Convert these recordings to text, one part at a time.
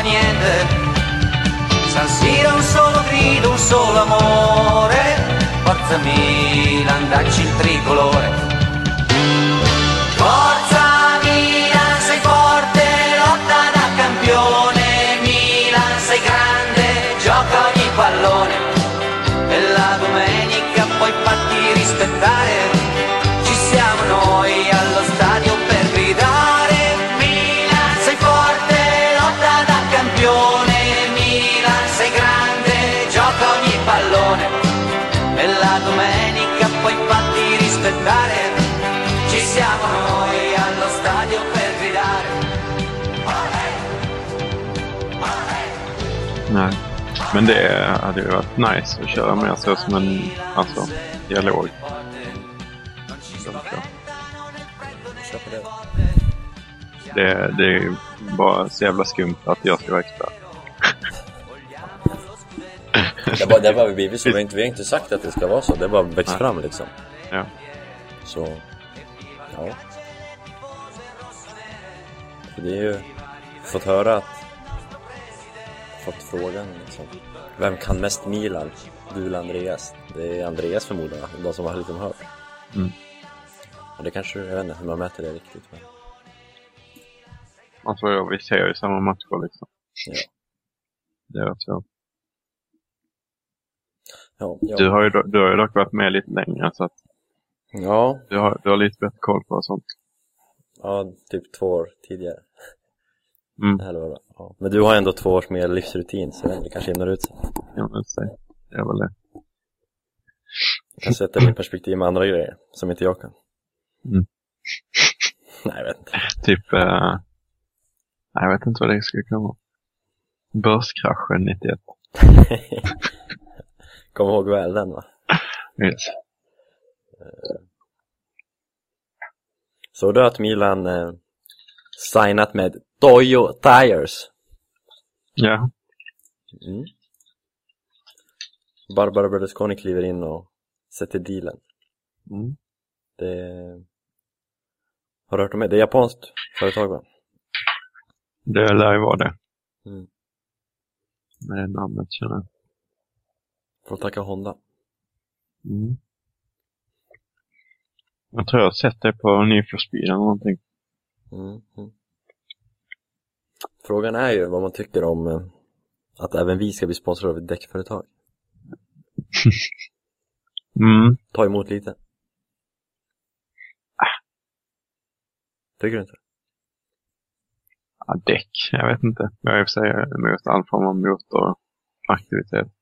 fa niente. San Siro un solo grido, un solo amore, forza Milan, dacci il tricolore. Forza Milan, sei forte, lotta da campione, Milan sei grande, gioca ogni pallone e la domenica poi fatti rispettare. Men det hade ju varit nice att köra mer så som en alltså, dialog. Det. Det, är ju bara så jävla skumt att jag ska vara expert. Det var, det var vi blivit så, vi har, inte, vi har inte sagt att det ska vara så, det har bara växt Nej. fram liksom. Ja. Så, ja. För det är ju, fått höra att, fått frågan liksom. Vem kan mest Milan? Du eller Andreas? Det är Andreas förmodar jag, de som har liksom hört. Mm. Och det kanske, jag vet inte hur man mäter det riktigt men, Alltså, ja, vi ser ju samma matcher liksom. ja. Det är så. Ja, ja. Du har ju, du har ju dock varit med lite längre så att ja, du har, du har lite bättre koll på sånt. ja, typ två år tidigare. Mm. Eller vad ja. Men du har ändå två års mer livsrutin så det kanske jämnar ut sig. Ja, men. Det är väl det. Jag det i perspektiv med andra grejer som inte jag kan. Mm. Nej, jag vet inte. Typ, nej, jag vet inte vad det skulle kunna vara. Börskraschen 91. Kom ihåg väl den va? Yes. Såg du att Milan eh, signat med Toyo Tires? Ja, Mm. Barbara Berlusconi kliver in och sätter dealen. mm. Det... Har du hört om det? Det är japanskt företag va? det lär ju vara det. Mm. Med namnet känner jag. Får tacka Honda. Mm. Jag tror jag har sett det på Need for Speed eller någonting. Mm. Frågan är ju vad man tycker om eh, att även vi ska bli sponsrade av ett däckföretag. Mm. Ta emot lite. Tycker du inte? Ja, däck. Jag vet inte. Jag är i och för sig emot all form av motoraktivitet.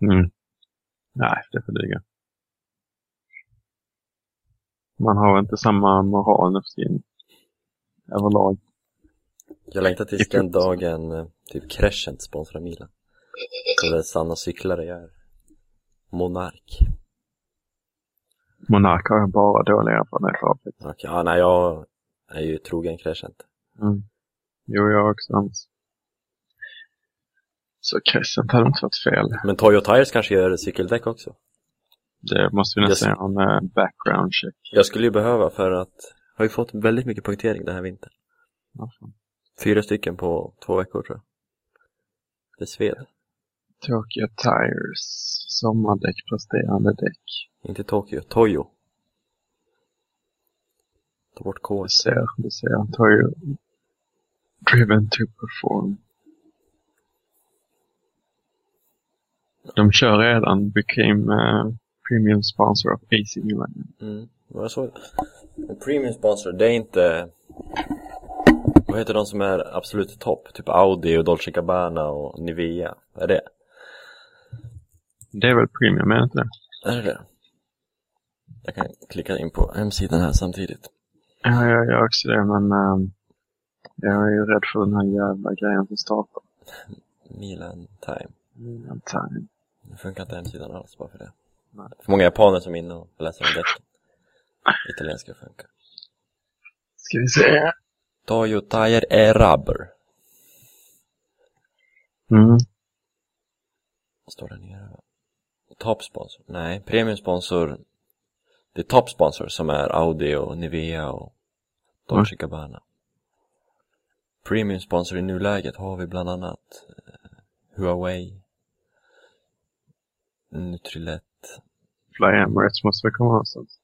Mm. Nej, det får duga. Man har inte samma moral nu för tiden. Överlag. Jag längtar tills den dagen eh, typ Crescent sponsrar Milan. Så det är sanna cyklare jag är. Monark. Monark har jag bara dåliga erfarenheter av. Okej, ja, nej jag är ju trogen Crescent. Mm. Jo, jag också. Så Crescent hade inte varit fel. Men Toyo Tires kanske gör cykeldäck också. Det måste vi nästan göra en background check. Jag skulle ju behöva för att har ju fått väldigt mycket punktering den här vintern. Varför? Fyra stycken på två veckor tror jag. Det sved. Tokyo Tires. Sommardäck, presterande däck. Inte Tokyo, Toyo. Ta bort K. Vi ser, vi ser. Toyo. Driven to perform. De kör redan, became uh, premium sponsor of AC Milan. Mm, vad jag såg. En premium sponsor, det är inte... Vad heter de som är absolut topp? Typ Audi och Dolce Gabbana och Nivea. Är det? Det är väl premium, är det inte det? Är det det? Jag kan klicka in på hemsidan här samtidigt. Ja, jag gör också det, men ehm, jag är ju rädd för den här jävla grejen som startar. Milan Time. Milan Time. Det funkar inte hemsidan alls bara för det. För många japaner som är inne och läser om däcken. Italienska funkar. Ska vi se. Toyo Tire är rubber. Mm. Står där nere? Top sponsor? Nej, premium sponsor. Det är top sponsor som är Audi och Nivea och Dolce Gabbana. Premium sponsor i nuläget har vi bland annat eh, Huawei, Nutrilett, Fly Emirates måste väl komma någonstans.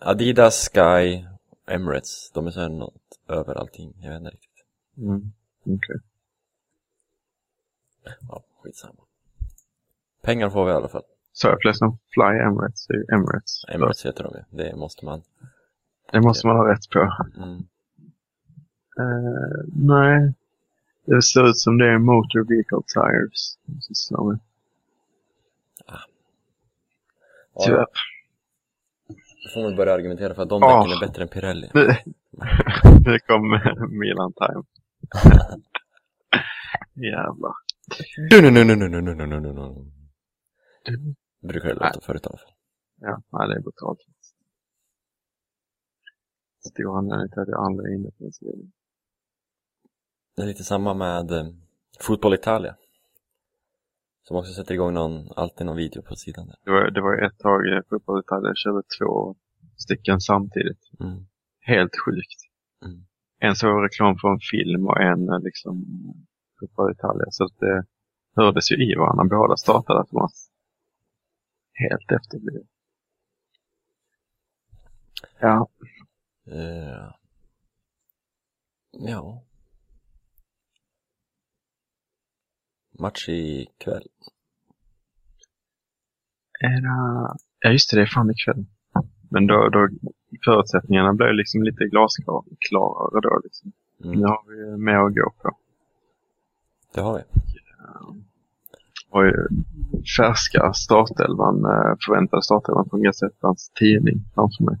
Adidas, Sky, Emirates. De är här något över allting. Jag vet inte riktigt. Mm. Okej. Ja, skitsamma. Pengar får vi i alla fall. Så jag förresten Fly Emirates, är ju Emirates. Emirates heter de ju. Det måste man. Det måste man ha rätt på. Mm. Eh, nej. Det ser ut som det är Motor Vehicle Tires. de sysslar med. Ja, Tyvärr. då får man börja argumentera för att de Ah. däcken är bättre än Pirelli. Nu, nu kom Milan Time. Jävlar. Nu, nu, nu, nu, nu, nu, nu, nu, nu, nu. Brukar det låta förut i alla fall. Ja, nej, det är brutalt. Stor anledning till att jag aldrig är inne på den sidan. Det är lite samma med eh, Fotboll Italia. Som också sätter igång någon, alltid någon video på sidan där. Det var, det var ett tag i Fotboll Italia, jag körde två stycken samtidigt. Mm. Helt sjukt. Mm. En såg reklam för en film och en eh, liksom Fotboll. Så att det hördes ju i varandra. Båda startade automatiskt. Helt efterblivet. Ja, Eh, ja. Match ikväll. Era... ja just det, det är fan ikväll. Men då, då förutsättningarna blev liksom lite glasklarare då. Liksom. Mm. Nu har vi mer att gå på. Det har vi. Och ju färska startelvan, eh, förväntade startelvan från Gazettans tidning framför mig.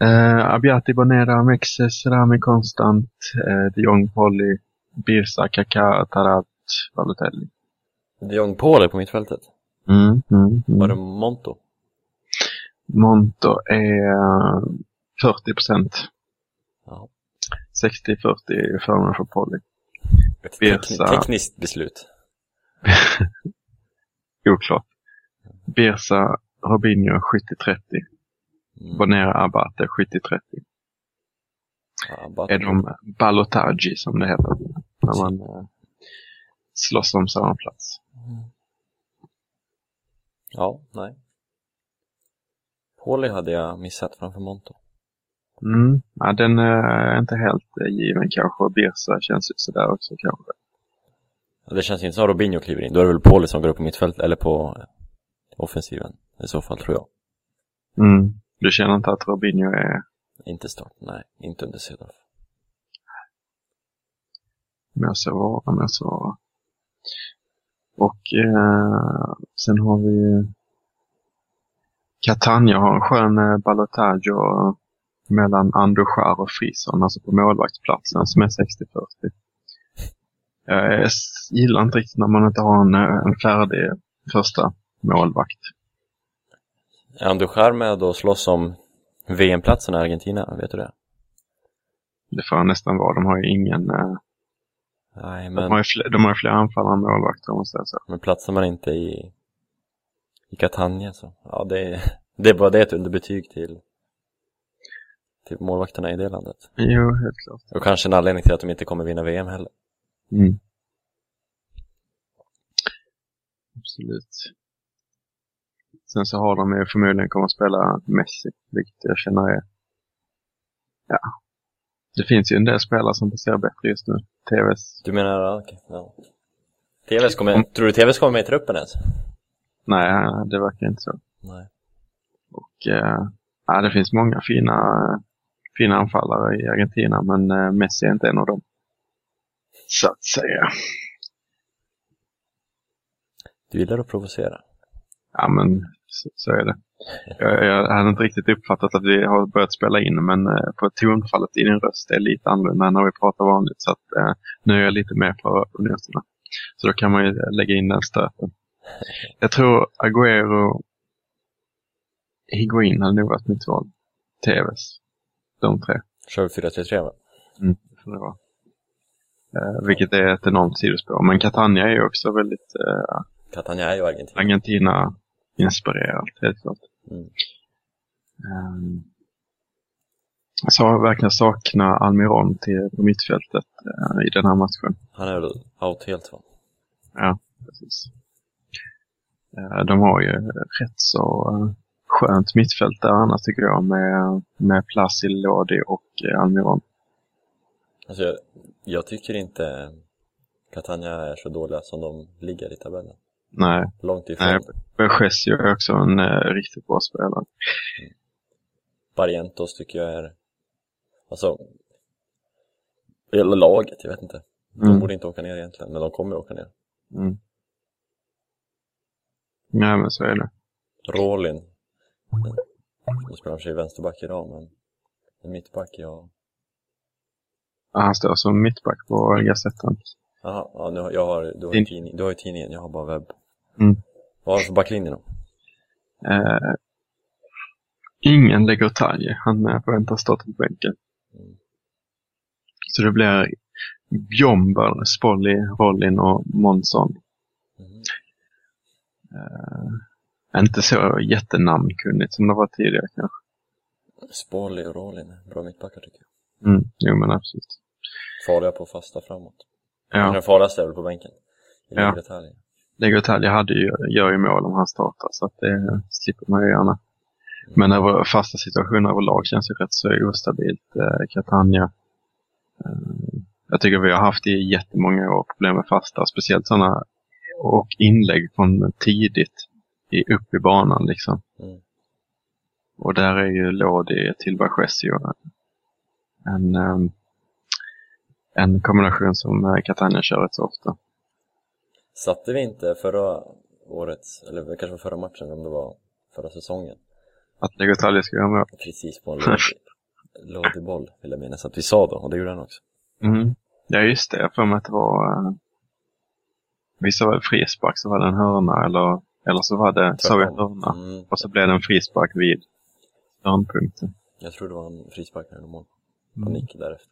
Eh, Abbiati Bonera, Mexes, Rami Konstant, eh, de Jong Polly, Birsa, Kaká, Tarat, Balotelli. De Jong Paul är på mittfältet. Mm, mm, Var det mm. Monto? Monto är eh, 40 procent. Ja. 60-40 förmån för Polly. Ett Birsa. tekn- tekniskt beslut. Oklart. Birsa, Robinho 70-30. Mm. Bonera, Abate 70-30. Ja, är de ballotage som det heter. När man slåss om samma plats. Ja, nej. Pauli hade jag missat framför Monto. Mm. Ja, den eh, är inte helt eh, given kanske. Birsa känns ju sådär också kanske. Ja, Det känns inte som Robinho kliver in. Då är det väl Pauli som går upp på mittfält eller på eh, offensiven. I så fall tror jag. Mm. Du känner inte att Robinho är Inte start, nej. Inte under Cedorf. med så vara, med så vara. Och eh, sen har vi Catania har en skön eh, ballotage och, mellan Andujar och Frison, alltså på målvaktsplatsen som är 60-40. Jag gillar inte riktigt när man inte har en, eh, en färdig första målvakt. Är Andujar med och slåss om VM-platsen i Argentina? Vet du det? Det får nästan vara. De har ju ingen, eh, Nej, de har men, ju fler, de har fler anfallare än målvakter man säger så. men platsar man inte i i Catania så, ja det är, det är bara det ett underbetyg till till målvakterna i det landet. Jo, helt klart. Och kanske en anledning till att de inte kommer vinna VM heller. Mm. Absolut. Sen så har de ju förmodligen kommer att spela Messi, vilket jag känner är... Ja. Det finns ju en del spelare som presterar bättre just nu. TVs... Du menar, ja, okej, ja. TVs kommer, tror du TVs kommer med i truppen ens? Nej, det verkar inte så. Nej. Och eh, ja, det finns många fina, fina anfallare i Argentina, men eh, Messi är inte en av dem. Så att säga. Du gillar att provocera. Ja, men så, så är det. Jag, jag hade inte riktigt uppfattat att vi har börjat spela in, men eh, på tonfallet i din röst är lite annorlunda än när vi pratar vanligt. Så att, eh, nu är jag lite mer på, noterna. Så då kan man ju lägga in den stöten. Jag tror Agüero Higuain hade nog varit mitt val. TVs. De tre. Kör 4-3-3 va? Mm, det får det vara. Eh, vilket är ett enormt sidospår. Men Catania är ju också väldigt eh, Catania är ju Argentina. Argentina-inspirerat, helt klart. Mm. Um, så har jag verkligen saknat Almiron till på mittfältet eh, i den här matchen. Han är väl out helt va? Ja, precis. Eh, de har ju rätt så eh, skönt mittfält där annars tycker jag med, med Placi, Lodi och Almiron. Alltså jag, jag tycker inte Catania är så dåliga som de ligger i tabellen. Nej, Långt ifrån. nej Bergesio är också en eh, riktigt bra spelare. Barrientos tycker jag är, alltså, hela laget, jag vet inte. De Mm. borde inte åka ner egentligen, men de kommer åka ner. Mm. Nej, men så är det. Rolin, nu spelar han för sig vänsterback idag, men en mittback, ja. Ja, Han står som mittback på Gazetten. Jaha, ja, nu, har- jag har, du har ju Din- tidning, du har ju tidningen, jag har bara webb. Mm. Vad har du för backlinje då? Eh, ingen lägger talje. Han förväntas stå på bänken. Mm. Så det blir Bjomber, Spolly, Rollin och Månsson. Mhm. Eh, inte så jättenamnkunnigt som det var tidigare kanske. Spårlig och Rolin, bra mittbackar tycker jag. Mm, jo men absolut. Farliga på fasta framåt. Ja, den farligaste är väl på bänken. I ja. detaljer. Lägger talje hade ju, gör ju mål om han startar så att det slipper man ju gärna. Men över fasta situationer överlag känns ju rätt så ostabilt. Eh, Catania. Eh, jag tycker vi har haft i jättemånga år problem med fasta, speciellt sådana och inlägg från tidigt i, upp i banan liksom. Mm. Och där är ju Lodi till Bergesio en, ehm, en kombination som eh, Catania kör rätt så ofta. Satte vi inte förra årets, eller det kanske var förra matchen, om det var förra säsongen, Att Legotalje ska göra mål. precis på en lådig, boll, vill jag minnas att vi sa då, och det gjorde han också. Mm. Ja, just det. Jag får mig att det var... Uh, vissa var det frispark, så var det en hörna eller, eller så var det, så vi en hörna. Mm, Och så blev det en frispark vid hörnpunkten. jag tror det var en frispark eller mål. Mm. Och nick därefter.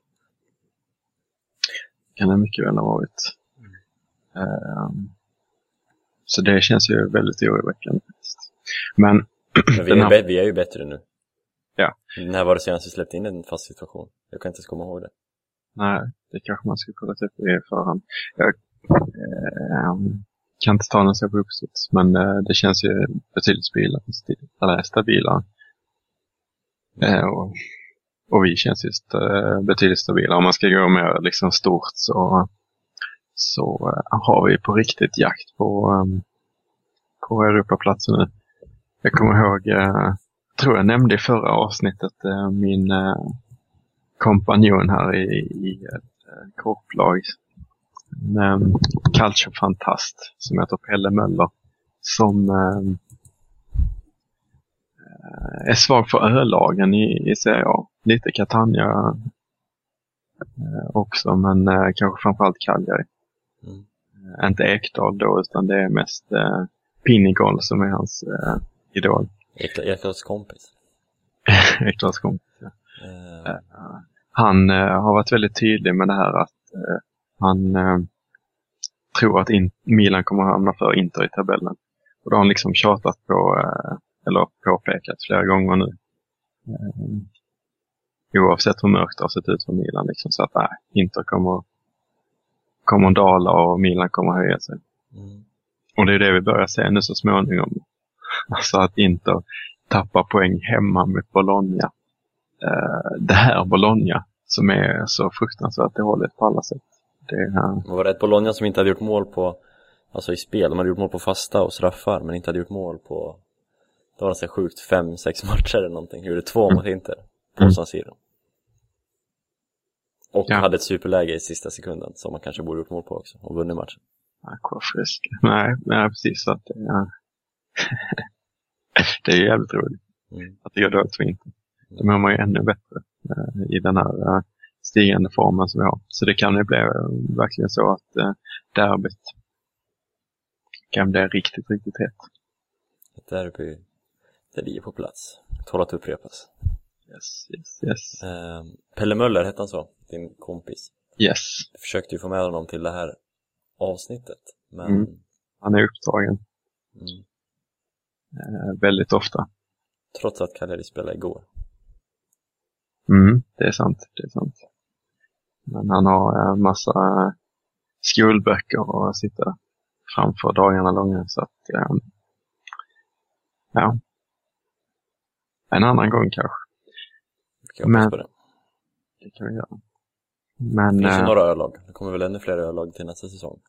Kan det mycket väl ha varit. Ehm, så det känns ju väldigt oroväckande. Men, Men vi är, här- vi är ju bättre nu. Ja. När var det senast vi släppte in en fast situation? Jag kan inte ens komma ihåg det. nej, det kanske man skulle kolla upp i förhand. Jag ehm, kan inte ta den så på uppstuds, men eh, det känns ju betydligt stabilare. Eller stabilare. Eh, och, och vi känns ju st- eh, betydligt stabilare. Om man ska gå mer liksom stort så, så eh, har vi på riktigt jakt på, ehm, på Europaplatsen nu. Jag kommer ihåg, eh, tror jag nämnde i förra avsnittet, eh, min kompanjon här i, i ett korplag. En culturefantast som heter Pelle Möller. Som ehm, är svag för ölagen i, i Serie A. Lite Catania också, men kanske framförallt Cagliari. Mm. Inte Ekdal då, utan det är mest eh, Pinnigol som är hans eh, idol. Ekdals kompis. Ekdals kompis. Eh, Han eh, har varit väldigt tydlig med det här att eh, han eh, tror att in, Milan kommer att hamna för Inter i tabellen. Och då har han liksom tjatat på, eller påpekat flera gånger nu. Eh, oavsett hur mörkt det har sett ut för Milan. Liksom, så att nej, Inter kommer, kommer att dala och Milan kommer höja sig. mm. Och det är det vi börjar se nu så småningom. Alltså att Inter tappar poäng hemma mot Bologna. Eh, det här Bologna som är så fruktansvärt dåligt på alla sätt. Det är, eh, Var det ett Bologna som inte hade gjort mål på, alltså i spel, de hade gjort mål på fasta och straffar, men inte hade gjort mål på, det var så här sjukt, fem, sex matcher eller någonting, gjorde två mot Inter, på Mm. San Siro. Och Ja. hade ett superläge i sista sekunden, som man kanske borde gjort mål på också, och vunnit matchen. Aquafrisk. Nej, nej, precis. Så att, det är- det är jävligt roligt Mm. att det för Inter. Då mår man ju ännu bättre eh, i den här eh, stigande formen som vi har. Så det kan ju bli eh, verkligen så att eh, derbyt kan bli riktigt, riktigt hett. Ett derby Det ligger på plats. Tål att upprepas. Yes, yes, yes. Eh, Pelle Möller hette han så, din kompis. Yes. Jag försökte ju få med honom till det här avsnittet, men Mm. Han är upptagen mm, eh, väldigt ofta. trots att Cagliari spelade igår. Mm, det är sant, det är sant. Men han har en massa skolböcker att sitta framför dagarna långa så att, eh, ja. En annan gång kanske, Kan hoppas Men- på det. det kan vi göra. Men, Det finns ju eh, några ölag. Det kommer väl ännu fler ölag till nästa säsong.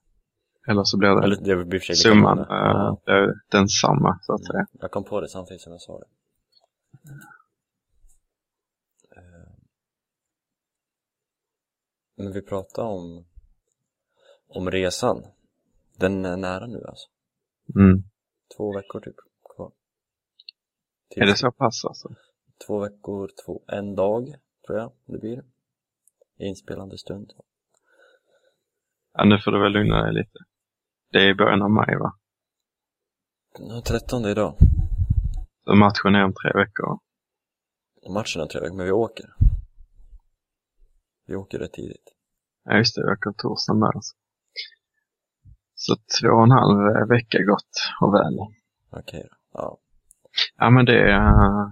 eller så blir det Eller det blir summan eh, Ja. densamma så att säga. Jag kom på det samtidigt som jag sa det. Eh, Men vi pratade om, om resan. Den är nära nu alltså. Mm. Två veckor typ kvar. Är det så pass alltså? Två veckor, två, en dag tror jag det blir. Inspelande stund. Ja, nu får du väl lugna dig lite. Det är i början av maj va? Den 13 idag. Så matchen är om tre veckor. Matchen är tre veckor, men vi åker. Vi åker rätt tidigt. Ja just det, vi åker torsdag med oss. Så två och en halv vecka gått och väl. Okej då. Ja. Ja men det uh,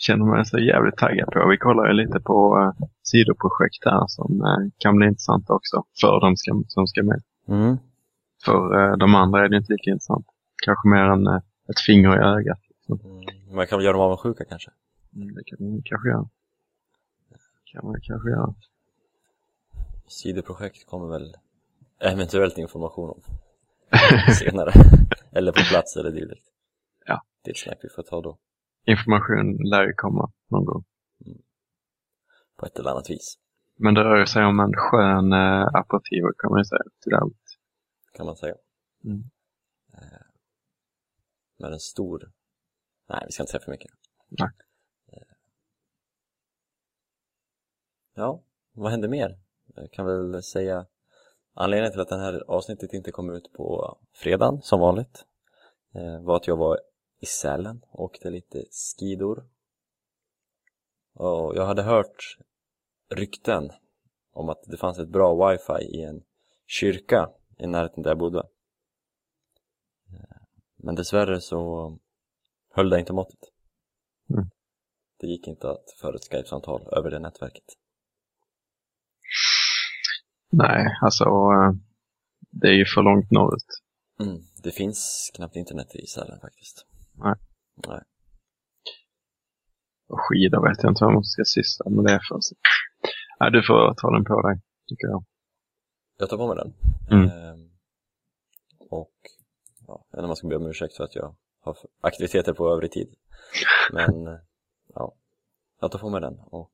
känner man sig jävligt taggad på. Vi kollar ju lite på uh, sidoprojekt här som uh, kan bli intressanta också för de ska, som ska med. Mm. För uh, de andra är det inte lika intressant. Kanske mer än uh, ett finger i ögat. Mm. Man kan väl göra dem avundsjuka kanske? Mm, det kan man kanske göra. kan man kanske göra. Sidoprojekt kommer väl eventuellt information om senare. eller på plats eller dylikt. Ja. Det är ett snack vi får ta då. Information lär ju komma någon gång. På ett eller annat vis. Men det rör sig om en skön uh, aperitivo kan man ju säga till det. Kan man säga. Mm. Eh, Med en stor... Nej, vi ska inte säga för mycket. Nej. Eh. Ja, vad händer mer? Jag kan väl säga anledningen till att det här avsnittet inte kom ut på fredagen som vanligt eh, var att jag var i Sälen och åkte lite skidor. Och jag hade hört rykten om att det fanns ett bra wifi i en kyrka i närheten där jag bodde. Men dessvärre så höll det inte måttet. Mm. Det gick inte att föra ett Skype-samtal över det nätverket. Nej, alltså uh, det är ju för långt norrut. Mm. Det finns knappt internet i Sälen faktiskt. Nej. Nej. Och skidor vet jag inte vad man ska syssla med det för. Så. Nej, du får ta den på dig, tycker jag. Jag tar på mig den. Mm. Ehm, och ja, jag vet inte om man ska be om ursäkt för att jag har aktiviteter på övrig tid. Men ja, jag tar på mig den och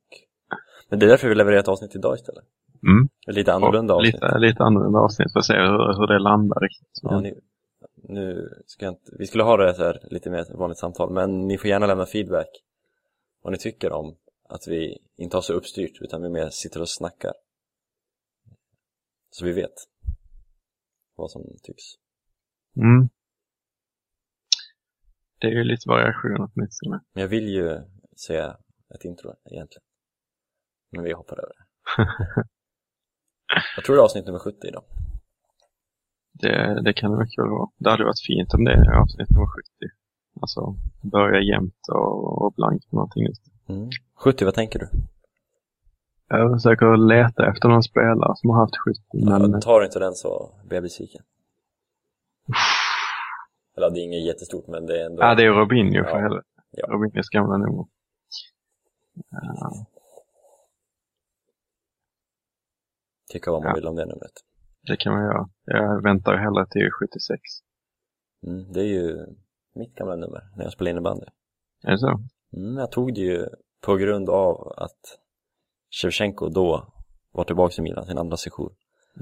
men det är därför vi levererar ett avsnitt idag istället. Mm. Lite annorlunda avsnitt. Lite, lite annorlunda avsnitt för att se hur, hur det landar riktigt. Ja, ni, nu ska jag inte, vi skulle ha det så här lite mer vanligt samtal, men ni får gärna lämna feedback vad ni tycker om att vi inte har så uppstyrt utan vi mer sitter och snackar. Så vi vet vad som tycks. Mm. Det är ju lite variation åtminstone. Men jag vill ju säga ett intro egentligen. Men vi hoppar över det. Jag tror det är avsnitt nummer 70 idag. Det, det kan det väl vara. Det hade varit fint om det är avsnitt nummer 70. Alltså, börja jämnt och, och blankt med någonting. Mm. 70, vad tänker du? Jag försöker leta efter någon spelare som har haft 70, men Ja, tar inte den så blir jag besviken. Eller det är inget jättestort men det är ändå... ja, det är Robinho för Ja. helvete. Ja. Robinhos gamla nummer. Ja, Tycka vad man Ja. vill om det numret. Det kan man göra. Jag väntar hellre till 76. Mm, det är ju mitt gamla nummer när jag spelade innebandy. Är det så? Mm, jag tog det ju på grund av att Shevchenko då var tillbaka i Milan, sin andra session.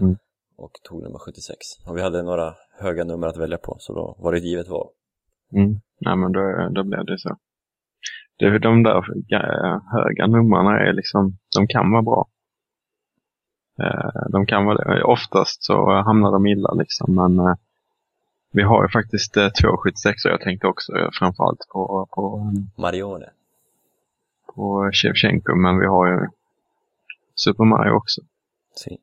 Mm. Och tog nummer 76. Och vi hade några höga nummer att välja på, så då var det ett givet val. Mm. Nej, men då, då blev det så. Det, de där äh, höga numren är liksom, de kan vara bra. Eh, De kan vara det. Oftast så hamnar de illa liksom, men eh, Vi har ju faktiskt eh, två 76 och jag tänkte också eh, framförallt på, på, Marione. på Shevchenko, men vi har ju Super Mario också. Si.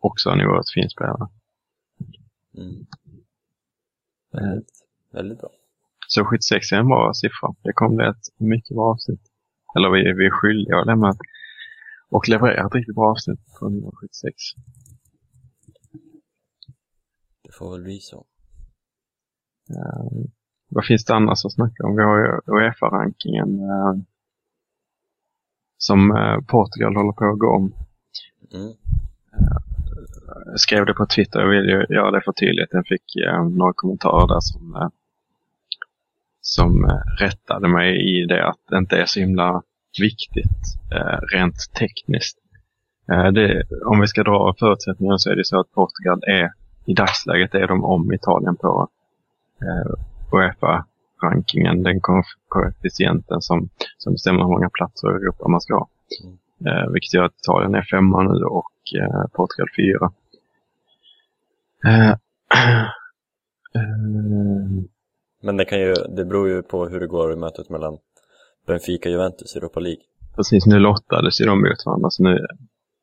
Också en oerhört fin spelare. Mm. Väldigt, väldigt bra. Så 76 är en bra siffra. Det kommer bli ett mycket bra avsnitt. Eller vi, vi är skyldiga att lämna och leverera ett riktigt bra avsnitt på 76. Det får väl bli så. Eh, vad finns det annars att snacka om? Vi har ju Uefa-rankingen eh, som eh, Portugal håller på att gå om. Mm. Jag skrev det på Twitter, jag vill ju göra det för tydligt. Jag fick eh, några kommentarer där som, eh, som eh, rättade mig i det att det inte är så himla viktigt eh, rent tekniskt. Eh, det, om vi ska dra förutsättningarna så är det så att Portugal är i dagsläget är de om Italien på eh, Uefa-rankingen, den koefficienten som, som bestämmer hur många platser i Europa man ska ha. Eh, vilket gör att Italien är femma nu och eh, Portugal fyra. Eh, eh Men det kan ju, det beror ju på hur det går i mötet mellan Benfica och Juventus i Europa League. precis, nu lottades ju de mot varandra så nu,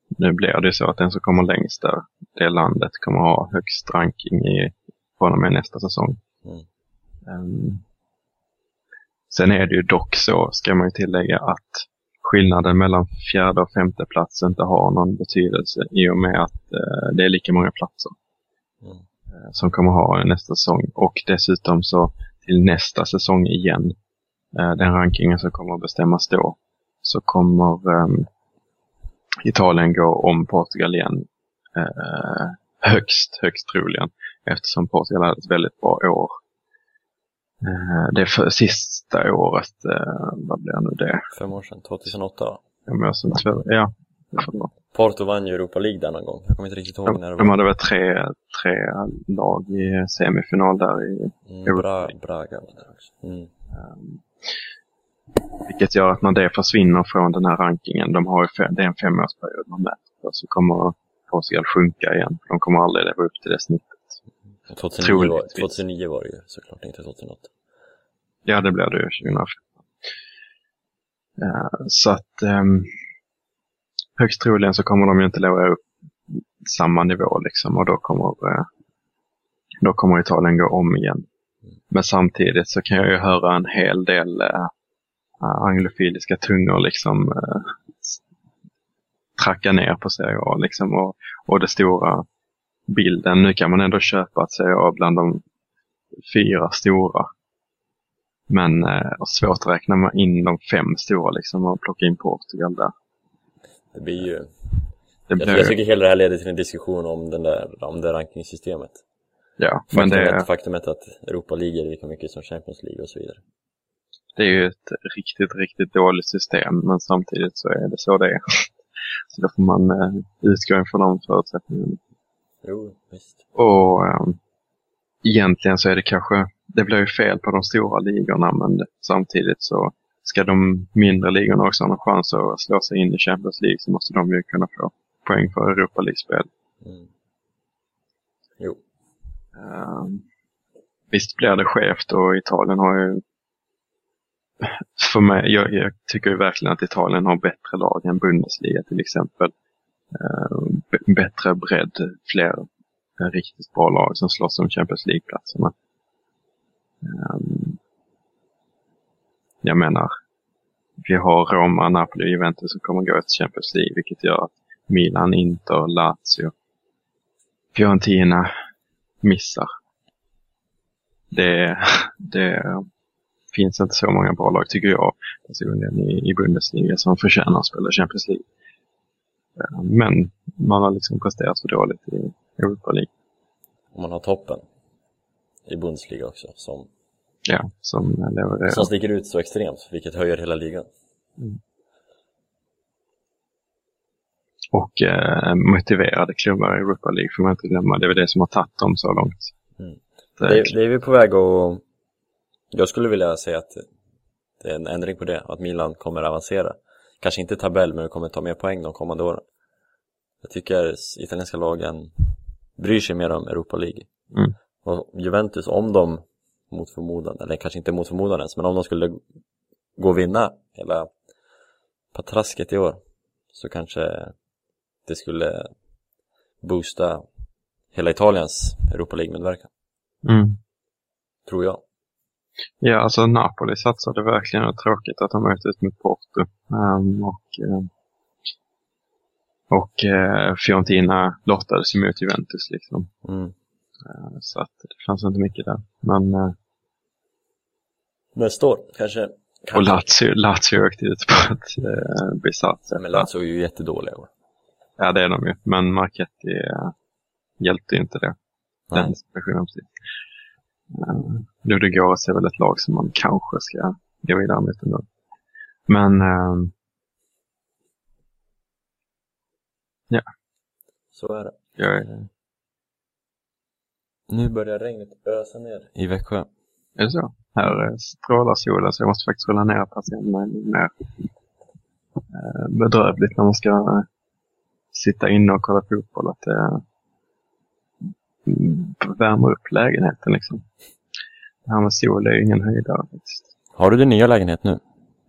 nu blir det så att den som kommer längst där, det landet kommer ha högst ranking i, från och med nästa säsong. Mm. Ehm, sen är det ju dock så, ska man ju tillägga, att skillnaden mellan fjärde och femte plats inte har någon betydelse i och med att eh, det är lika många platser Mm. eh, som kommer ha nästa säsong. Och dessutom så till nästa säsong igen, den rankingen som kommer att bestämmas då, så kommer ehm, Italien gå om Portugal igen. Eh, högst, högst troligen. Eftersom Portugal hade ett väldigt bra år. Eh, det är för sista året, eh, vad blir nu det? Fem år sedan, 2008 va? Om jag som två, ja, det får det vara. Porto vann ju Europa League där någon gång. Jag kommer inte riktigt ihåg när det De var. hade väl tre, tre lag i semifinal där i Mm, Bra, Braga var där också. Mm. Vilket gör att när det försvinner från den här rankingen, de har ju fe- det är en femårsperiod man mäter så kommer Portugal sjunka igen. De kommer aldrig leva upp till det snittet. Och 2009, var, Troligtvis. 2009 var det ju såklart, inte 2008. Ja, det blir det ju 2015. Eh, så att um, högst troligen så kommer de ju inte leva upp samma nivå liksom och då kommer, eh, då kommer Italien gå om igen. Men samtidigt så kan jag ju höra en hel del äh, anglofiliska tungor liksom äh, tracka ner på Serie A liksom och, och det stora bilden. Nu kan man ändå köpa att Serie A bland de fyra stora. Men eh, svårt att räkna in de fem stora liksom och plocka in Portugal där. Det blir ju... Det Jag, blir, jag tycker hela det här leder till en diskussion om, den där, om det rankingsystemet. ja, men Faktumet, det, faktumet att Europa League är lika mycket som Champions League och så vidare. det är ju ett riktigt, riktigt dåligt system. Men samtidigt så är det så det är. Så då får man eh, utgå ifrån de förutsättningarna. Jo, visst. Och eh, egentligen så är det kanske, det blir ju fel på de stora ligorna men samtidigt så ska de mindre ligorna också ha en chans att slå sig in i Champions League så måste de ju kunna få poäng för Europa League-spel. Mm. Jo. Uh, visst blir det skevt och Italien har ju för mig, jag, jag tycker ju verkligen att Italien har bättre lag än Bundesliga till exempel. B- bättre bredd, fler eh, riktigt bra lag som slåss om Champions League-platserna. Ehm, jag menar, vi har Roma, Napoli och Juventus som kommer gå till Champions League, vilket gör att Milan, Inter, Lazio, Fiorentina missar. Det, det finns inte så många bra lag, tycker jag, personligen i, i Bundesliga som förtjänar att spela Champions League. Men man har liksom presterat så dåligt i Europa League. Och man har toppen i Bundesliga också, som, Ja, som levererar. som sticker ut så extremt, vilket höjer hela ligan. Och eh, motiverade klubbar i Europa League får man inte glömma. Det är väl det som har tagit dem så långt. Mm. Det, Det, det är vi på väg att... Jag skulle vilja säga att det är en ändring på det, att Milan kommer avancera. Kanske inte tabell, men kommer ta mer poäng de kommande åren. Jag tycker italienska lagen bryr sig mer om Europa League. Mm. Och Juventus, om de mot förmodan, eller kanske inte mot förmodan ens, men om de skulle gå och vinna hela patrasket i år så kanske det skulle boosta hela Italiens Europa League-medverkan, Mm. tror jag. Ja, alltså Napoli satsade verkligen och tråkigt att de åkte ut mot Porto. Ehm, och eh, och eh, Fiorentina lottades mot Juventus liksom. Mm. Eh, så att det fanns inte mycket där. Men, eh, Nästa år kanske, och kanske. Lazio, Lazio åkte ut på ett eh, bisarrt sätt. Men Lazio är ju jättedåliga år. Ja, det är de ju. Men Marketti eh, hjälpte ju inte det. Nej. Den situationen precis. Uh, Ludogorets är väl ett lag som man kanske ska gå vidare mot ändå. Men ehm, Så är det. jag är, Nu börjar regnet ösa ner i Växjö. Är det så? Här eh, strålar solen så jag måste faktiskt rulla ner patienten mer uh, bedrövligt när man ska eh, sitta inne och kolla fotboll. Att det mm, värmer upp lägenheten liksom. Det här med sol är ju ingen höjdare faktiskt. Har du din nya lägenhet nu?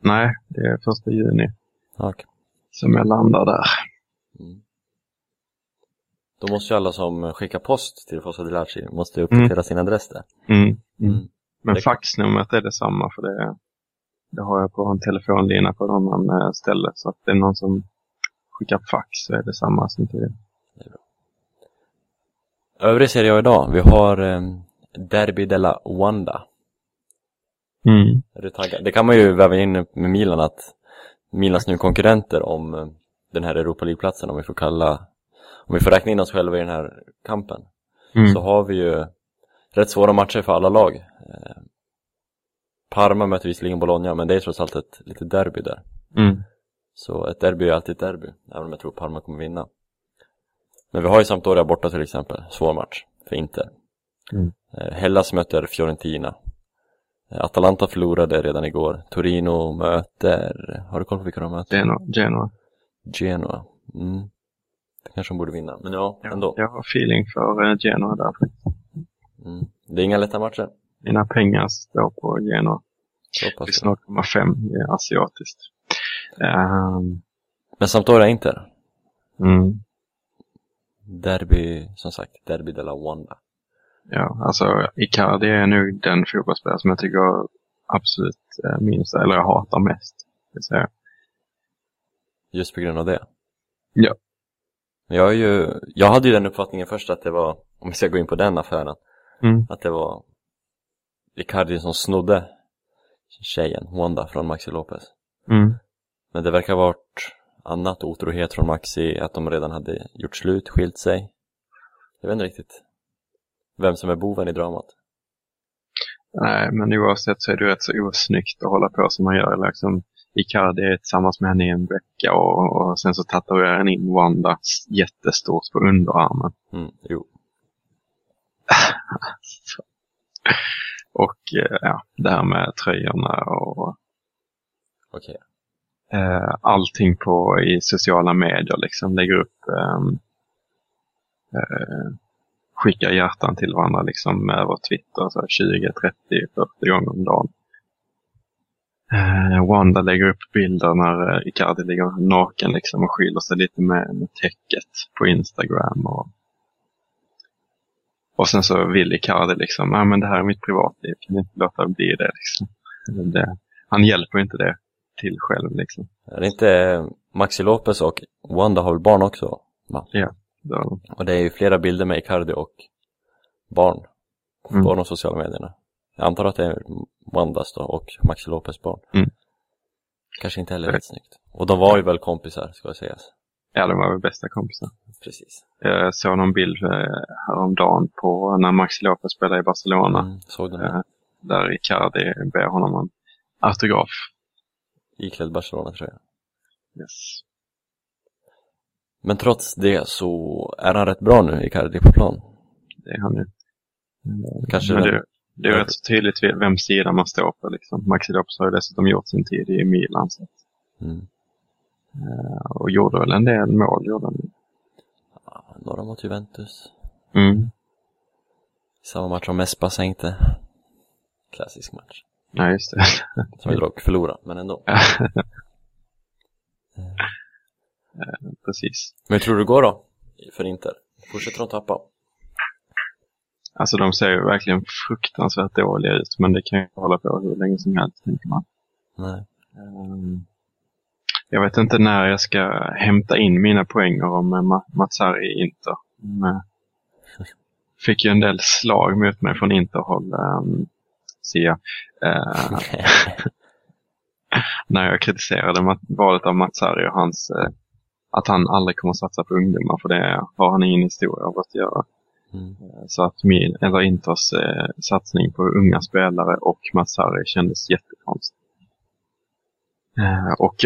Nej, det är första juni Okej. som jag landar där. Mm. Då måste ju alla som skickar post till Fossa Dilaci måste ju uppdatera sin adress där. Mm. Mm. Men Det- faxnumret är detsamma för det, det har jag på en telefonlina på någon annan eh, ställe. Så att det är någon som skickar fax så är det samma som tidigare. Övrig Serie A idag, vi har eh, Derby della Wanda. Mm. Är du taggad? Det kan man ju väva in med Milan att Milans nu konkurrenter om eh, den här Europa League-platsen om vi får kalla om vi får räkna in oss själva i den här kampen Mm. så har vi ju rätt svåra matcher för alla lag. Eh, Parma möter visserligen Bologna men det är trots allt ett litet derby där. Mm. Så ett derby är alltid ett derby, även om jag tror Parma kommer vinna. Men vi har ju Sampdoria borta till exempel, svår match för Inter. Mm. Eh, Hellas möter Fiorentina. Eh, Atalanta förlorade redan igår. Torino möter, har du koll på vilka de möter? Genoa. Genoa. Genoa. Mm. Det kanske de borde vinna, men ja, ändå. Jag har feeling för Genoa där. Mm. Det är inga lätta matcher. Mina pengar står på pass Plus bra. 0,5 i asiatiskt. Ehm, Men Sampdoria Inter. mm. Derby, som sagt, Derby de la Wanda. Ja, alltså Icardi är nog den fotbollsspelare som jag tycker absolut eh, minst, eller jag hatar mest. jag. Just på grund av det. Ja. Jag är ju, jag hade ju den uppfattningen först att det var, om vi ska gå in på den affären, Mm. att det var Icardi som snodde tjejen, Wanda, från Maxi Lopez. Mm. Men det verkar ha varit annat, otrohet från Maxi, att de redan hade gjort slut, skilt sig. Jag vet inte riktigt vem som är boven i dramat. Nej, men oavsett så är det rätt så osnyggt att hålla på som man gör. Liksom, Icardi är tillsammans med henne i en vecka och, och sen så tatuerar han in Wanda jättestort på underarmen. Mm, jo. Och eh, ja, det här med tröjorna och Okej. eh, allting på i sociala medier liksom. Lägger upp, ehm, eh, skickar hjärtan till varandra liksom över Twitter så här 20, 30, 40 gånger om dagen. Eh, Wanda lägger upp bilder när Icardi ligger naken liksom och skyller sig lite med, med täcket på Instagram. Och, och sen så vill Icardi liksom, nej men det här är mitt privatliv, kan inte låta det bli det liksom. Det, han hjälper inte det till själv liksom. Är det inte Maxi Lopez och Wanda har väl barn också? Va? Då, Och det är ju flera bilder med Icardi och barn Mm. på de sociala medierna. Jag antar att det är Wandas då och Maxi Lopez barn. Mm. Kanske inte heller helt snyggt. Och de var ju väl kompisar, ska jag säga. Ja, de var väl bästa kompisar. Precis. Jag såg någon bild eh, häromdagen på när Maxi Lopez spelade i Barcelona. Mm, såg du Eh, där Icardi ber honom en autograf. Iklädd Barcelona tror jag. Yes. Men trots det så är han rätt bra nu, Icardi, på plan. Det är han ju. Eh, Kanske Men den- det, det är rätt så tydligt ve- vem sida man står på. Liksom. Maxi Lopez har ju dessutom gjort sin tid i Milan. Så, Mm. Eh, och gjorde väl en del mål. Gjorde han. Ja, några mot Juventus. Mm. Samma match som Mespa sänkte. Klassisk match. Nej, just det. Som vi dock förlorade, men ändå. Precis. Men hur tror du det går då? För Inter? Fortsätter de tappa? Alltså de ser ju verkligen fruktansvärt dåliga ut, men det kan ju hålla på hur länge som helst, tänker man. Nej. Ehm, Jag vet inte när jag ska hämta in mina poänger om eh, Ma- Matsari Inter. Men, eh, Fick ju en del slag mot mig från Interhåll, um, ser jag. Eh, när jag kritiserade valet av Matsari och hans, eh, att han aldrig kommer att satsa på ungdomar, för det har han ingen historia av att göra. Mm. Så att min, eller Inters eh, satsning på unga spelare och Matsari kändes jättekonstigt. Eh, och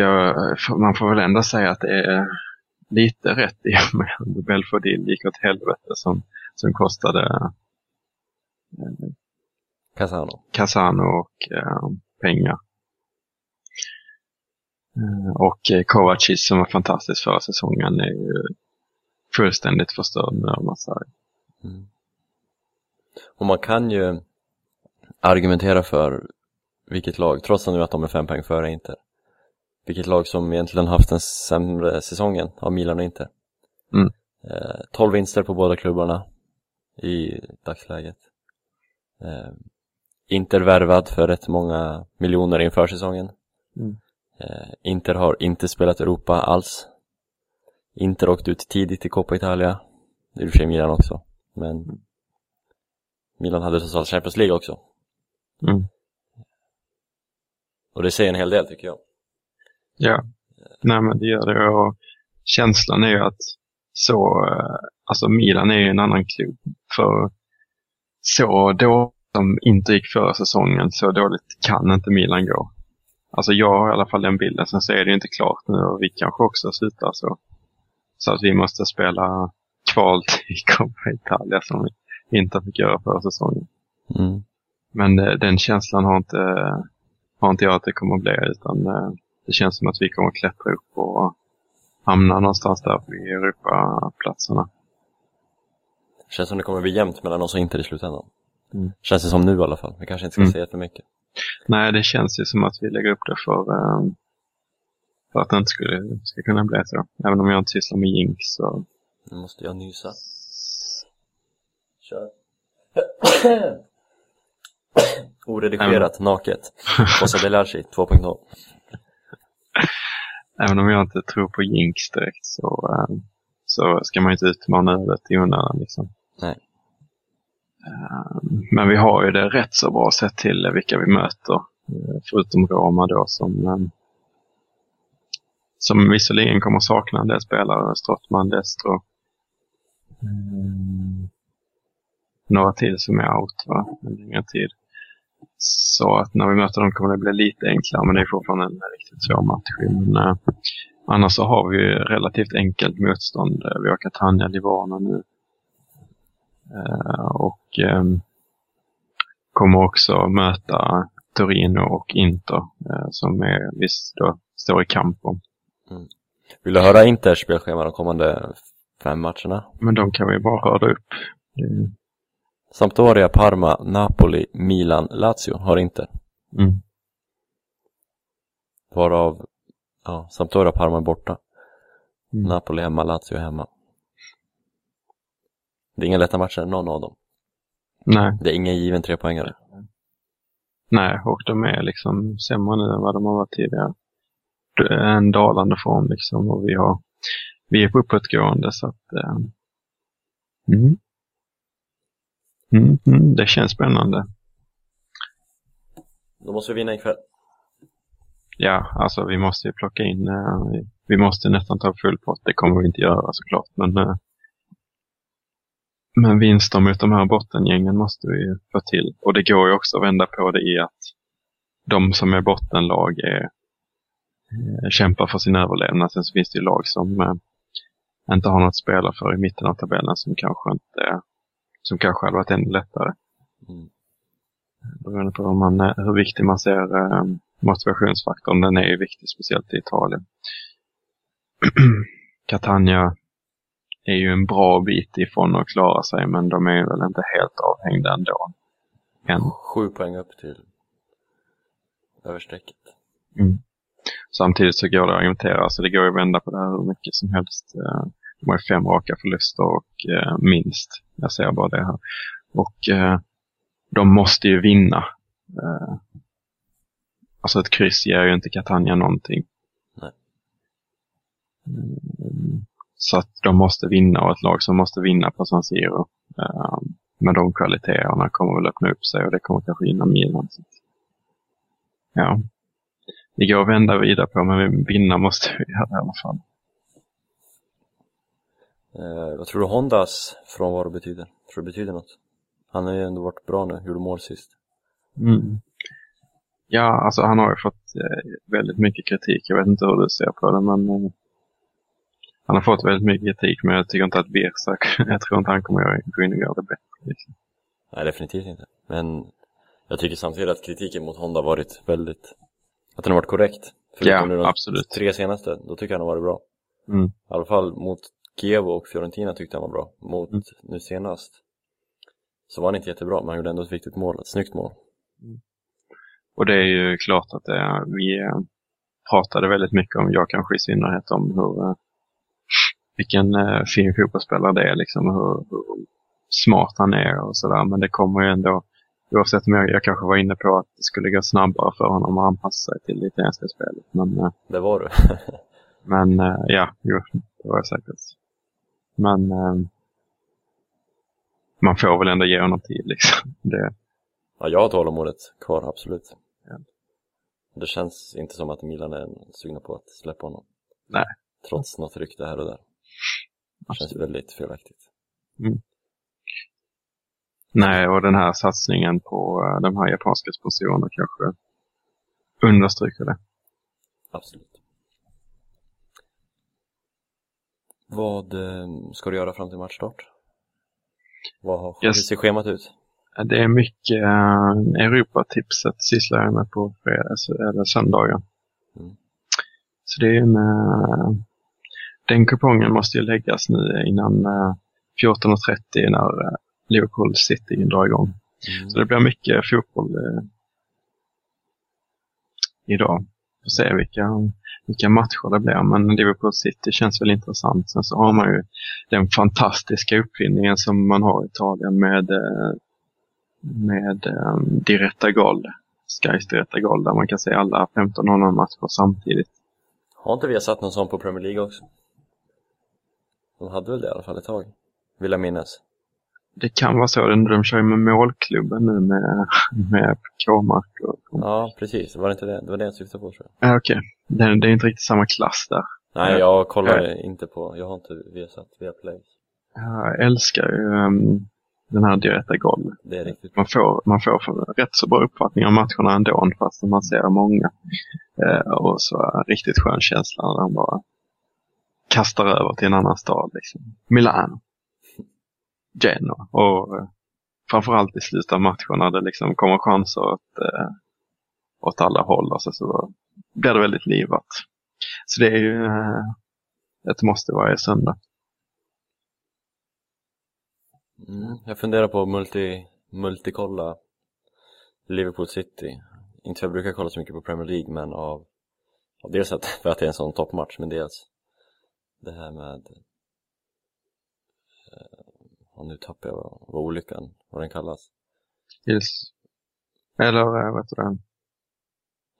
man får väl ändå säga att det är lite rätt i och med att Belfodil gick åt helvete som, som kostade eh, Casano. Casano och eh, pengar. Och Kovacic som var fantastisk förra säsongen är ju fullständigt förstörd nu av Matsari. Mm. Och man kan ju argumentera för vilket lag, trots att nu att de är fem poäng före Inter, vilket lag som egentligen haft den sämre säsongen av Milan och Inter. Mm. Eh, 12 vinster på båda klubbarna i dagsläget. Eh, Inter värvad för rätt många miljoner inför säsongen. Mm. Eh, Inter har inte spelat Europa alls. Inter åkte ut tidigt i Coppa Italia. I och för sig Milan också. Men Milan hade totalt Champions League också. Mm. Och det säger en hel del tycker jag. Ja, nej men det gör det. Och känslan är ju att så, eh, alltså Milan är ju en annan klubb. För så då som inte gick förra säsongen, så dåligt kan inte Milan gå. Alltså jag har i alla fall den bilden. Sen så är det ju inte klart nu och vi kanske också slutar så. Så att vi måste spela kval till Coppa Italia som vi inte fick göra förra säsongen. Mm. Men eh, den känslan har inte, har inte jag att det kommer att bli, utan eh, det känns som att vi kommer att klättra upp och hamna någonstans där vid Europaplatserna. Känns som det kommer bli jämnt mellan oss och Inter i slutändan. Mm. Känns det som nu i alla fall. Vi kanske inte ska Mm. säga för mycket. Nej, det känns ju som att vi lägger upp det för, eh, för att det inte skulle, ska kunna bli så. Även om jag inte sysslar med jinx så... Nu måste jag nysa. Kör. Oredigerat, naket. Fossa Delarci 2.0. Även om jag inte tror på jinx direkt så, eh, så ska man inte utmana ödet i onödan liksom. Nej. Eh, Men vi har ju det rätt så bra sett till vilka vi möter. eh, Förutom Roma då som, eh, som visserligen kommer sakna en del spelare. Strottman, Destro. Mm. Några till som är out va? En längre tid. Så att när vi möter dem kommer det bli lite enklare men det är fortfarande en riktigt svår match. Men, eh, annars så har vi relativt enkelt motstånd. Eh, Vi har Catania, Livorno nu. Eh, och ehm, kommer också möta Torino och Inter eh, som är, visst då står i kamp om. Vill du höra Inters spelschema de kommande fem matcherna? Men de kan vi bara röra upp. Det, Sampdoria, Parma, Napoli, Milan, Lazio har Inter. mm. Varav, ja, Sampdoria, Parma är borta. Mm. Napoli hemma, Lazio hemma. Det är inga lätta matcher, någon av dem. Nej, Det är ingen given trepoängare. nej, och de är liksom sämre nu än vad de har varit tidigare. Det är en dalande form liksom och vi har vi är på uppåtgående så att eh, mm. Mm, mm, det känns spännande. Då måste vi vinna ikväll. Ja, alltså vi måste ju plocka in, eh, vi- måste nästan ta full pott. Det kommer vi inte göra såklart, men eh, men vinster mot de här bottengängen måste vi ju få till. Och det går ju också att vända på det i att de som är bottenlag är, eh, kämpar för sin överlevnad. Sen så finns det ju lag som inte har något att spela för i mitten av tabellen som kanske inte, som kanske hade varit ännu lättare. Mm. Beroende på hur, man, eh, hur viktig man ser eh, motivationsfaktorn. Den är ju viktig, speciellt i Italien. Catania är ju en bra bit ifrån att klara sig, men de är väl inte helt avhängda ändå. Än. Sju poäng upp till över strecket. Mm. Samtidigt så går det att argumentera, så det går ju att vända på det här hur mycket som helst. Ju fem raka förluster och eh, minst. Jag ser bara det här. Och eh, de måste ju vinna. Eh, alltså ett kryss ger ju inte Catania någonting. Nej. Mm, Så att de måste vinna och ett lag som måste vinna på San Siro. Eh, med de kvaliteterna kommer väl öppna upp sig och det kommer kanske gynna Milan. Ja. Det går att vända vidare på men vinna måste vi göra i alla fall. Eh, vad tror du Hondas frånvaro betyder? Tror du det betyder något? Han har ju ändå varit bra nu, gjorde mål sist. Mm. Ja, alltså han har ju fått eh, väldigt mycket kritik. Jag vet inte hur du ser på det, men eh, han har fått väldigt mycket kritik. Men jag tycker inte att Birsa, jag tror inte han kommer gå in och göra det bättre. Liksom. Nej, definitivt inte. Men jag tycker samtidigt att kritiken mot Honda varit väldigt, att den har varit korrekt. Förutom nu Ja, de absolut. tre senaste, då tycker jag han har varit bra. Mm. I alla fall mot Kiev och Fiorentina tyckte han var bra. Mot Mm. nu senast så var han inte jättebra, men han gjorde ändå ett viktigt mål, ett snyggt mål. Och det är ju klart att det, är- vi eh, pratade väldigt mycket om, jag kanske i synnerhet, om hur, eh, vilken eh, fin fotbollsspelare det är, liksom, hur, hur smart han är och sådär. Men det kommer ju ändå, oavsett om jag, jag kanske var inne på att det skulle gå snabbare för honom att anpassa sig till det italienska spelet. Men, eh, Det var du. men eh, ja, jo, det var jag säkert. Men eh, man får väl ändå ge honom tid liksom. Det, ja, jag har tålamodet kvar, absolut. Ja. Det känns inte som att Milan är sugna på att släppa honom. Nej. Trots något rykte här och där. Det känns absolut. väldigt felaktigt. Nej, och den här satsningen på eh, de här japanska sponsorerna kanske understryker det. Absolut. Vad eh, ska du göra fram till matchstart? Vad har, Hur Yes. ser schemat ut? Det är mycket uh, Europatipset sysslar jag med på fredags eller söndagar. Mm. Så det är en, eh, den kupongen måste ju läggas nu innan uh, 14.30 när eh, Liverpool City drar igång. Mm. Så det blir mycket fotboll idag. Får se vilka, vilka matcher det blir. Men Liverpool City känns väl intressant. Sen så har man ju den fantastiska uppfinningen som man har i Italien med, eh, med eh, um, Diretta Gol. Skys Diretta Gol där man kan se alla 15 matcher samtidigt. Har inte vi satt någon sån på Premier League också? De hade väl det i alla fall ett tag, vill jag minnas. Det kan vara så. De, de kör ju med målklubben nu med, med K-mark. Ja, precis. Var det inte det? Det var det jag syftade på tror jag. Ja, Okej, det, det är inte riktigt samma klass där. Nej, Ja. jag kollar inte på, jag har inte Viasat, Viaplay. Jag älskar ju um, den här Diretta Gol. Det är riktigt. Man får, man får rätt så bra uppfattning om matcherna ändå, fast man ser många. Eh, och så riktigt skön känsla när de bara kastar över till en annan stad. Liksom. Milano. Genoa. Och eh, framförallt i slutet av matchen när det liksom kommer chanser åt, eh, åt alla håll. Och så, blir det väldigt livat. Så det är ju eh, ett måste varje söndag. Mm, jag funderar på att multi, multikolla Liverpool City. Inte för att jag brukar kolla så mycket på Premier League, men av, av dels att, för att det är en sån toppmatch, men dels det här med och nu tappar jag vad, olyckan, vad den kallas. Tills, eller eh, vad heter det?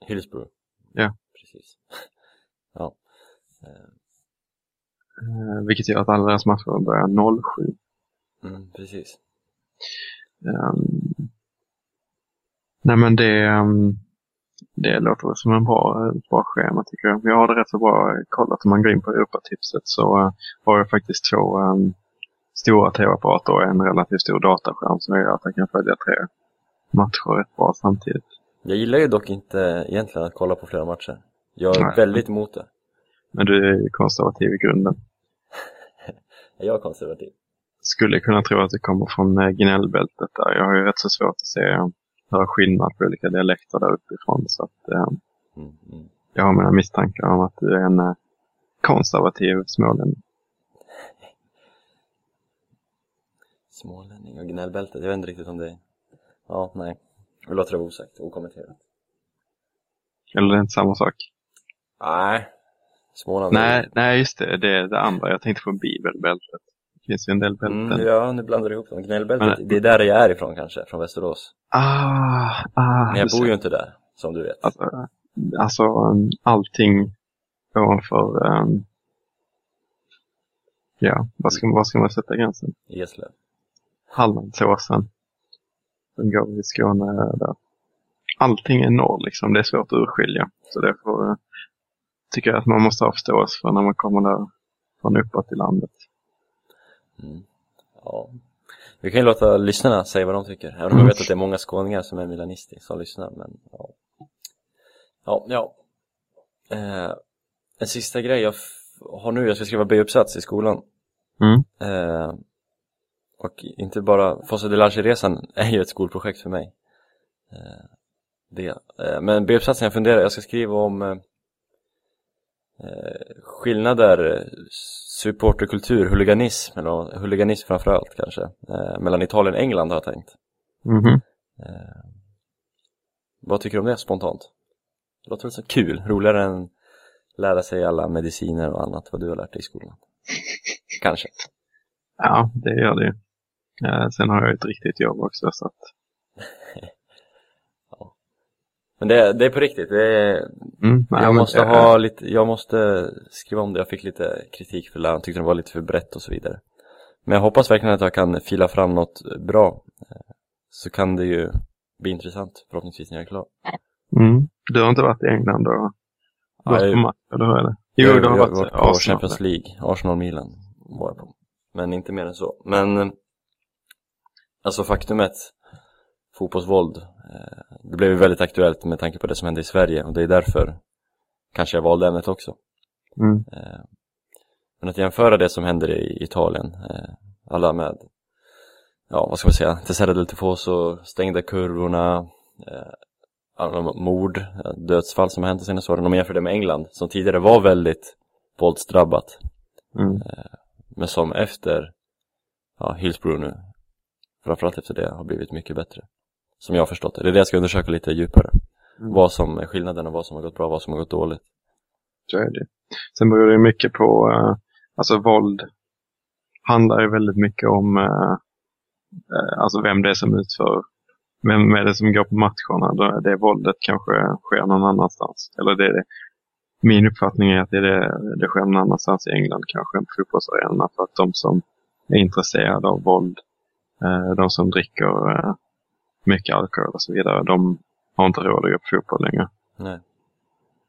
Hillsborough. Ja. Precis. ja. Eh, vilket gör att alla deras matcher börjar 07. mm, precis. Um, nej men det, um, det låter som en bra, bra schema tycker jag. Jag har det rätt så bra kollat. Om man går in på Europatipset så uh, har jag faktiskt två um, stora tv-apparater och en relativt stor dataskärm som gör att jag kan följa tre matcher rätt bra samtidigt. Jag gillar ju dock inte egentligen att kolla på flera matcher. Jag är Nej. väldigt emot det. Men du är ju konservativ i grunden. Är jag konservativ? Skulle kunna tro att det kommer från eh, gnällbältet där. Jag har ju rätt så svårt att se uh, höra skillnad på olika dialekter där uppifrån. Så att, uh, Mm, mm. Jag har mina misstankar om att du är en eh, konservativ smålänning. Smålänning och gnällbältet, jag vet inte riktigt om det Ja, nej. Vi låter det vara osagt, okommenterat. Eller det är inte samma sak? Nej. Småland Nej, nej just det. Det är det andra. Jag tänkte på bibelbältet. Det finns ju en del bälten. Mm, ja, nu blandar du ihop dem. Gnällbältet, Men- det är där jag är ifrån kanske, från Västerås. Ah, ah. Men jag bor det. ju inte där, som du vet. Alltså, alltså um, allting ovanför, um, ja, vad ska, vad ska man sätta gränsen? Eslöv. Hallandsåsen. Den går i Skåne där. Allting är norr liksom, det är svårt att urskilja. Så därför uh, tycker jag att man måste ha förståelse för när man kommer där från uppåt i landet. Mm. Ja. Vi kan ju låta lyssnarna säga vad de tycker. Även om jag vet att det är många skåningar som är milanister som lyssnar, men ja. Ja, ja. Eh, en sista grej jag har nu, jag ska skriva B-uppsats i skolan. Mm. Eh, och inte bara, Fossa de resan är ju ett skolprojekt för mig. Eh, det. Eh, men B-uppsatsen jag funderar, jag ska skriva om eh, skillnader, supporterkultur, huliganism, eller huliganism framförallt kanske, mellan Italien och England har jag tänkt. Mhm. Eh, vad tycker du om det spontant? Det låter väl så kul, roligare än lära sig alla mediciner och annat vad du har lärt dig i skolan. Kanske. Ja, det gör det ju. Eh, sen har jag ett riktigt jobb också så att, Men det, det är på riktigt, det är, mm, nej, jag men måste det- ha lite, jag måste skriva om det, jag fick lite kritik för läraren, tyckte det var lite för brett och så vidare. Men jag hoppas verkligen att jag kan fila fram något bra. Eh, Så kan det ju bli intressant förhoppningsvis när jag är klar. Mm. Du har inte varit i England och Ja, gått jag- på match, eller hur är det? Jo, Jo, du har jag varit på Arsenal. Champions League, Arsenal-Milan var jag på. Men inte mer än så. Men eh, alltså faktumet, fotbollsvåld, eh, det blev ju väldigt aktuellt med tanke på det som hände i Sverige och det är därför kanske jag valde ämnet också. Mm. Eh, Men att jämföra det som händer i Italien, eh, alla med, ja vad ska man säga, Tessera del Tifoso, stängda kurvorna, alla mord, dödsfall som har hänt de senaste åren, om man jämför det med England som tidigare var väldigt våldsdrabbat Mm. men som efter ja, Hillsborough nu framförallt efter det har blivit mycket bättre som jag har förstått det, det är det jag ska undersöka lite djupare Mm. vad som är skillnaden och vad som har gått bra och vad som har gått dåligt Så är det. Sen beror det mycket på, eh, alltså våld handlar ju väldigt mycket om eh, eh, alltså vem det är som utför, vem är det som går på matcherna. Det våldet kanske sker någon annanstans. Eller det är det. Min uppfattning är att det, är det, det sker någon annanstans i England kanske än på fotbollsarenorna för att de som är intresserade av våld, de som dricker eh, mycket alkohol och så vidare, de har inte råd att gå på fotboll längre. nej,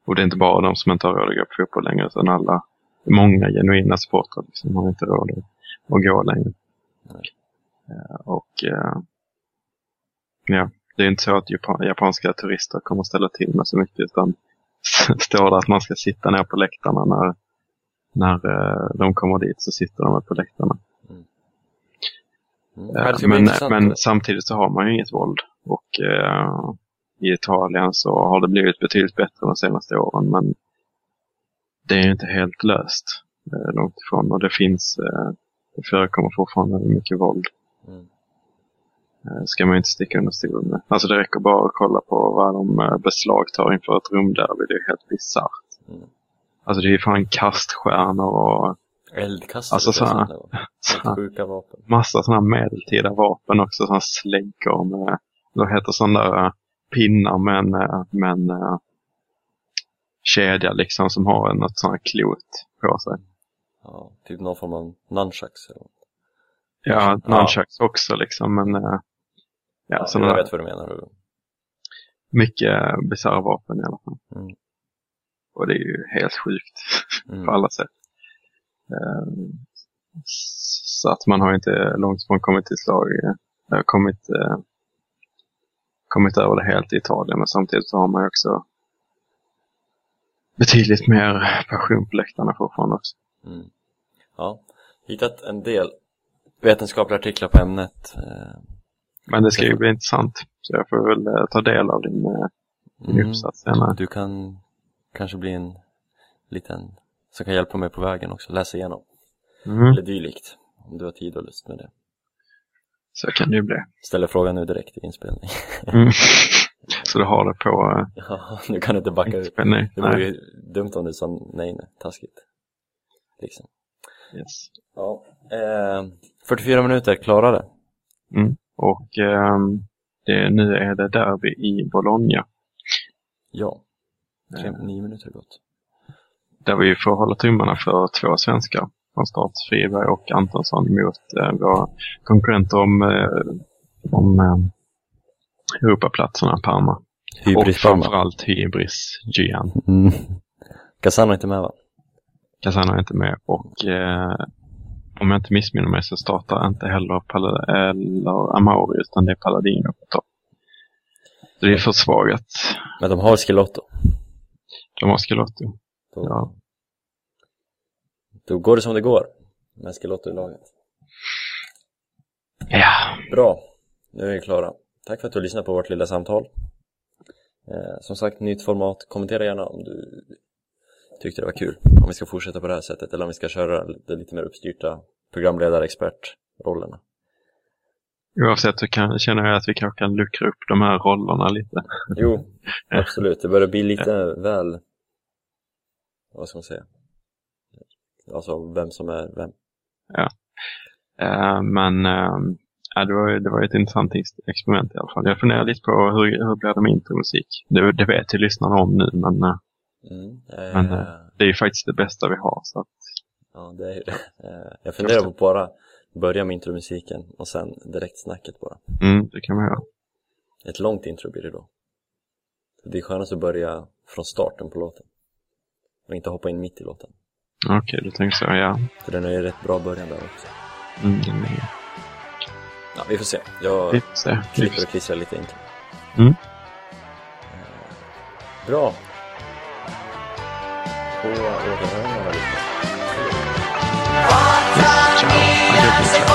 Och det är inte bara de som inte har råd att gå på fotboll längre, utan alla, många genuina supportrar liksom, har inte råd att, gå längre. Nej. Eh, och eh, ja, det är inte så att japan, japanska turister kommer att ställa till med så mycket, utan står det att man ska sitta ner på läktarna när, när eh, de kommer dit så sitter de på läktarna. Mm. Men, men samtidigt så har man ju inget våld. Och eh, i Italien så har det blivit betydligt bättre de senaste åren. Men det är ju inte helt löst eh, långt ifrån. Och det finns, eh, det förekommer fortfarande mycket våld. Mm. Eh, ska man ju inte sticka under stolen med. Alltså det räcker bara att kolla på vad de eh, beslagtar inför ett rumderby. Det är helt bisarrt. Mm. Alltså det är ju fan kaststjärnor och Eldkastare Alltså, så här- förresten, det var helt sjuka vapen massa sådana medeltida vapen också. Sådana släggor med, vad heter sådana där eh, pinnar med en, eh, med en eh, kedja liksom som har något sånt här klot på sig. ja, typ någon form av nunchucks eller något. Ja, Ja. nunchucks också liksom men ja, ja, sådana jag vet vad du menar mycket bisarra vapen i alla fall. Mm. Och det är ju helt sjukt på mm. alla sätt. Så att man har inte långt ifrån kommit till slag, eh, kommit, eh, kommit över det helt i Italien. Men samtidigt så har man ju också betydligt mer passion på läktarna fortfarande också. Mm. Ja, hittat en del vetenskapliga artiklar på ämnet eh, Men det ska ju bli intressant. Så jag får väl ta del av din, din mm. uppsats senare. Du kan kanske bli en liten som kan hjälpa mig på vägen också, läsa igenom Mm. eller dylikt om du har tid och lust med det Så kan det ju bli. Ställer frågan nu direkt i inspelning. Mm. Så du har det på Ja, nu kan du inte backa ut. Det vore ju dumt om du sa nej, nej, taskigt. Liksom. Yes. Ja. Eh, 44 minuter klarade. Mm. Och ehm, det, nu är det derby i Bologna. Ja. Tre, Eh, nio minuter gått. Där vi får hålla tummarna för två svenskar från start. Friberg och Antonsson mot eh, våra konkurrenter om, eh, om eh, Europaplatserna Parma. och Hybris Parma. framförallt Hybris Gian. Mm. Casano är inte med va? Casano är inte med och eh, om jag inte missminner mig så startar inte heller Pal- eller Amauri utan det är Palladino på topp. Så det är försvagat. Men de har Skilotto. De har Schelotto. Då, Ja. då går det som det går. Med Skilotto i laget. ja. Bra, nu är vi klara. Tack för att du lyssnade på vårt lilla samtal. Eh, som sagt, nytt format. Kommentera gärna om du tyckte det var kul. Om vi ska fortsätta på det här sättet eller om vi ska köra lite, lite mer uppstyrta programledare-expertrollerna. Oavsett så kan, känner jag att vi kanske kan luckra upp de här rollerna lite. Jo, absolut. Det börjar bli lite väl... Vad ska man säga? Alltså, vem som är vem. Eh, men eh, ja, det, var, det var ett intressant ex- experiment i alla fall. Jag funderar lite på hur, hur blir det med intromusik? Det, det vet ju lyssnarna om nu men eh, Mm. Men, eh, det är ju faktiskt det bästa vi har. Så att, Ja, det är ju det. Jag funderar på att bara börja med intromusiken och sen direkt snacket bara. mm, det kan vi göra. Ett långt intro blir det då. Det är skönast att börja från starten på låten. Och inte hoppa in mitt i låten. Okej, du tänker så. Ja. För den är ju rätt bra början där också. Mm, den är, Ja, vi får se. Jag vi får se. Klipper och klistrar lite intro. Mm. Eh, Bra. På återhörande. Ciao. Adjö. sei